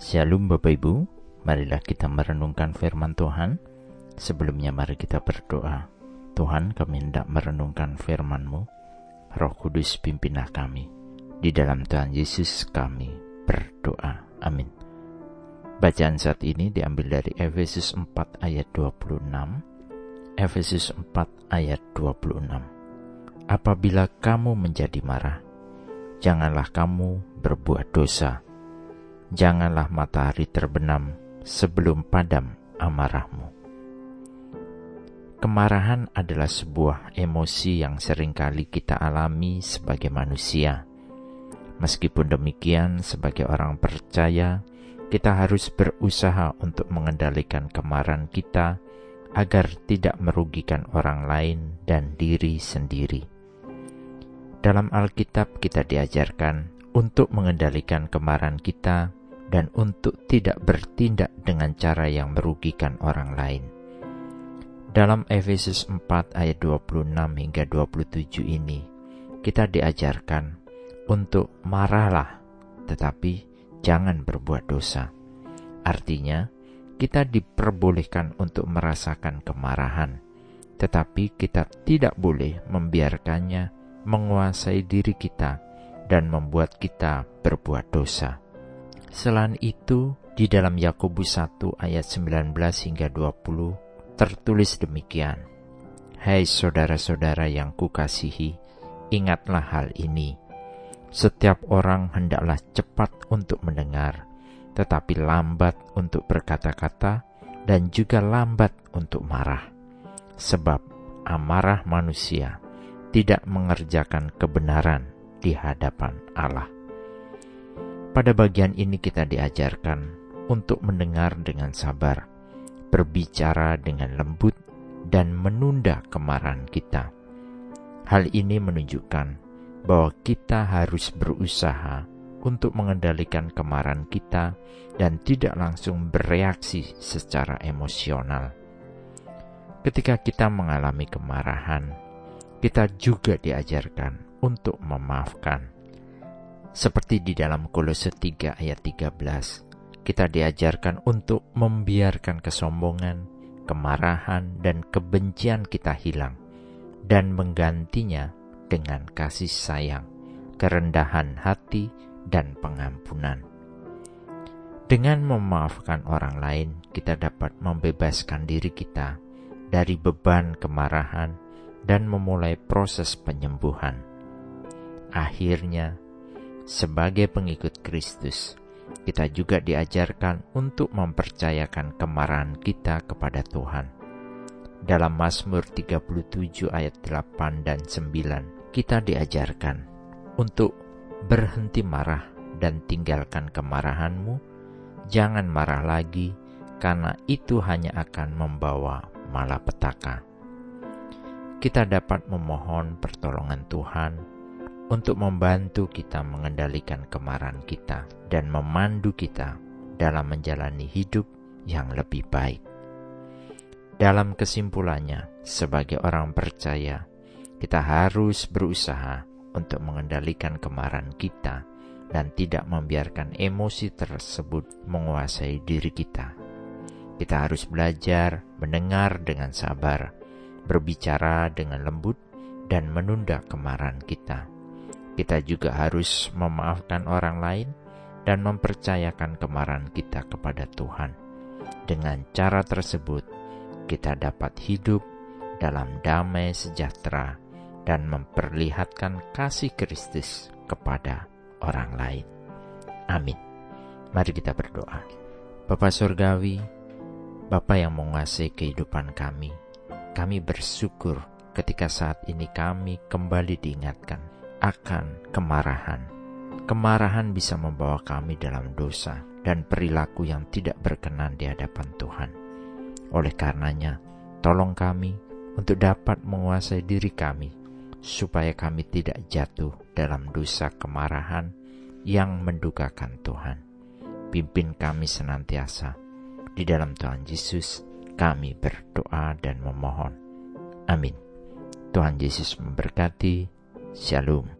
Shalom Bapak Ibu, marilah kita merenungkan firman Tuhan. Sebelumnya mari kita berdoa. Tuhan kami hendak merenungkan firman-Mu. Roh Kudus pimpinlah kami. Di dalam Tuhan Yesus kami berdoa. Amin. Bacaan saat ini diambil dari Efesus 4 ayat 26. Efesus 4 ayat 26. Apabila kamu menjadi marah, janganlah kamu berbuat dosa janganlah matahari terbenam sebelum padam amarahmu. Kemarahan adalah sebuah emosi yang sering kali kita alami sebagai manusia. Meskipun demikian, sebagai orang percaya, kita harus berusaha untuk mengendalikan kemarahan kita agar tidak merugikan orang lain dan diri sendiri. Dalam Alkitab, kita diajarkan untuk mengendalikan kemarahan kita dan untuk tidak bertindak dengan cara yang merugikan orang lain. Dalam Efesus 4 ayat 26 hingga 27 ini, kita diajarkan untuk marahlah, tetapi jangan berbuat dosa. Artinya, kita diperbolehkan untuk merasakan kemarahan, tetapi kita tidak boleh membiarkannya menguasai diri kita dan membuat kita berbuat dosa. Selain itu, di dalam Yakobus 1 ayat 19 hingga 20 tertulis demikian. Hai saudara-saudara yang kukasihi, ingatlah hal ini. Setiap orang hendaklah cepat untuk mendengar, tetapi lambat untuk berkata-kata dan juga lambat untuk marah. Sebab amarah manusia tidak mengerjakan kebenaran di hadapan Allah. Pada bagian ini kita diajarkan untuk mendengar dengan sabar, berbicara dengan lembut, dan menunda kemarahan kita. Hal ini menunjukkan bahwa kita harus berusaha untuk mengendalikan kemarahan kita dan tidak langsung bereaksi secara emosional. Ketika kita mengalami kemarahan, kita juga diajarkan untuk memaafkan seperti di dalam Kolose 3 ayat 13, kita diajarkan untuk membiarkan kesombongan, kemarahan, dan kebencian kita hilang dan menggantinya dengan kasih sayang, kerendahan hati, dan pengampunan. Dengan memaafkan orang lain, kita dapat membebaskan diri kita dari beban kemarahan dan memulai proses penyembuhan. Akhirnya, sebagai pengikut Kristus, kita juga diajarkan untuk mempercayakan kemarahan kita kepada Tuhan. Dalam Mazmur 37 ayat 8 dan 9, kita diajarkan untuk berhenti marah dan tinggalkan kemarahanmu, jangan marah lagi, karena itu hanya akan membawa malapetaka. Kita dapat memohon pertolongan Tuhan untuk membantu kita mengendalikan kemarahan kita dan memandu kita dalam menjalani hidup yang lebih baik. Dalam kesimpulannya, sebagai orang percaya, kita harus berusaha untuk mengendalikan kemarahan kita dan tidak membiarkan emosi tersebut menguasai diri kita. Kita harus belajar mendengar dengan sabar, berbicara dengan lembut, dan menunda kemarahan kita kita juga harus memaafkan orang lain dan mempercayakan kemarahan kita kepada Tuhan. Dengan cara tersebut, kita dapat hidup dalam damai sejahtera dan memperlihatkan kasih Kristus kepada orang lain. Amin. Mari kita berdoa. Bapa Surgawi, Bapa yang menguasai kehidupan kami, kami bersyukur ketika saat ini kami kembali diingatkan akan kemarahan. Kemarahan bisa membawa kami dalam dosa dan perilaku yang tidak berkenan di hadapan Tuhan. Oleh karenanya, tolong kami untuk dapat menguasai diri kami, supaya kami tidak jatuh dalam dosa kemarahan yang mendukakan Tuhan. Pimpin kami senantiasa. Di dalam Tuhan Yesus, kami berdoa dan memohon. Amin. Tuhan Yesus memberkati. Shalom.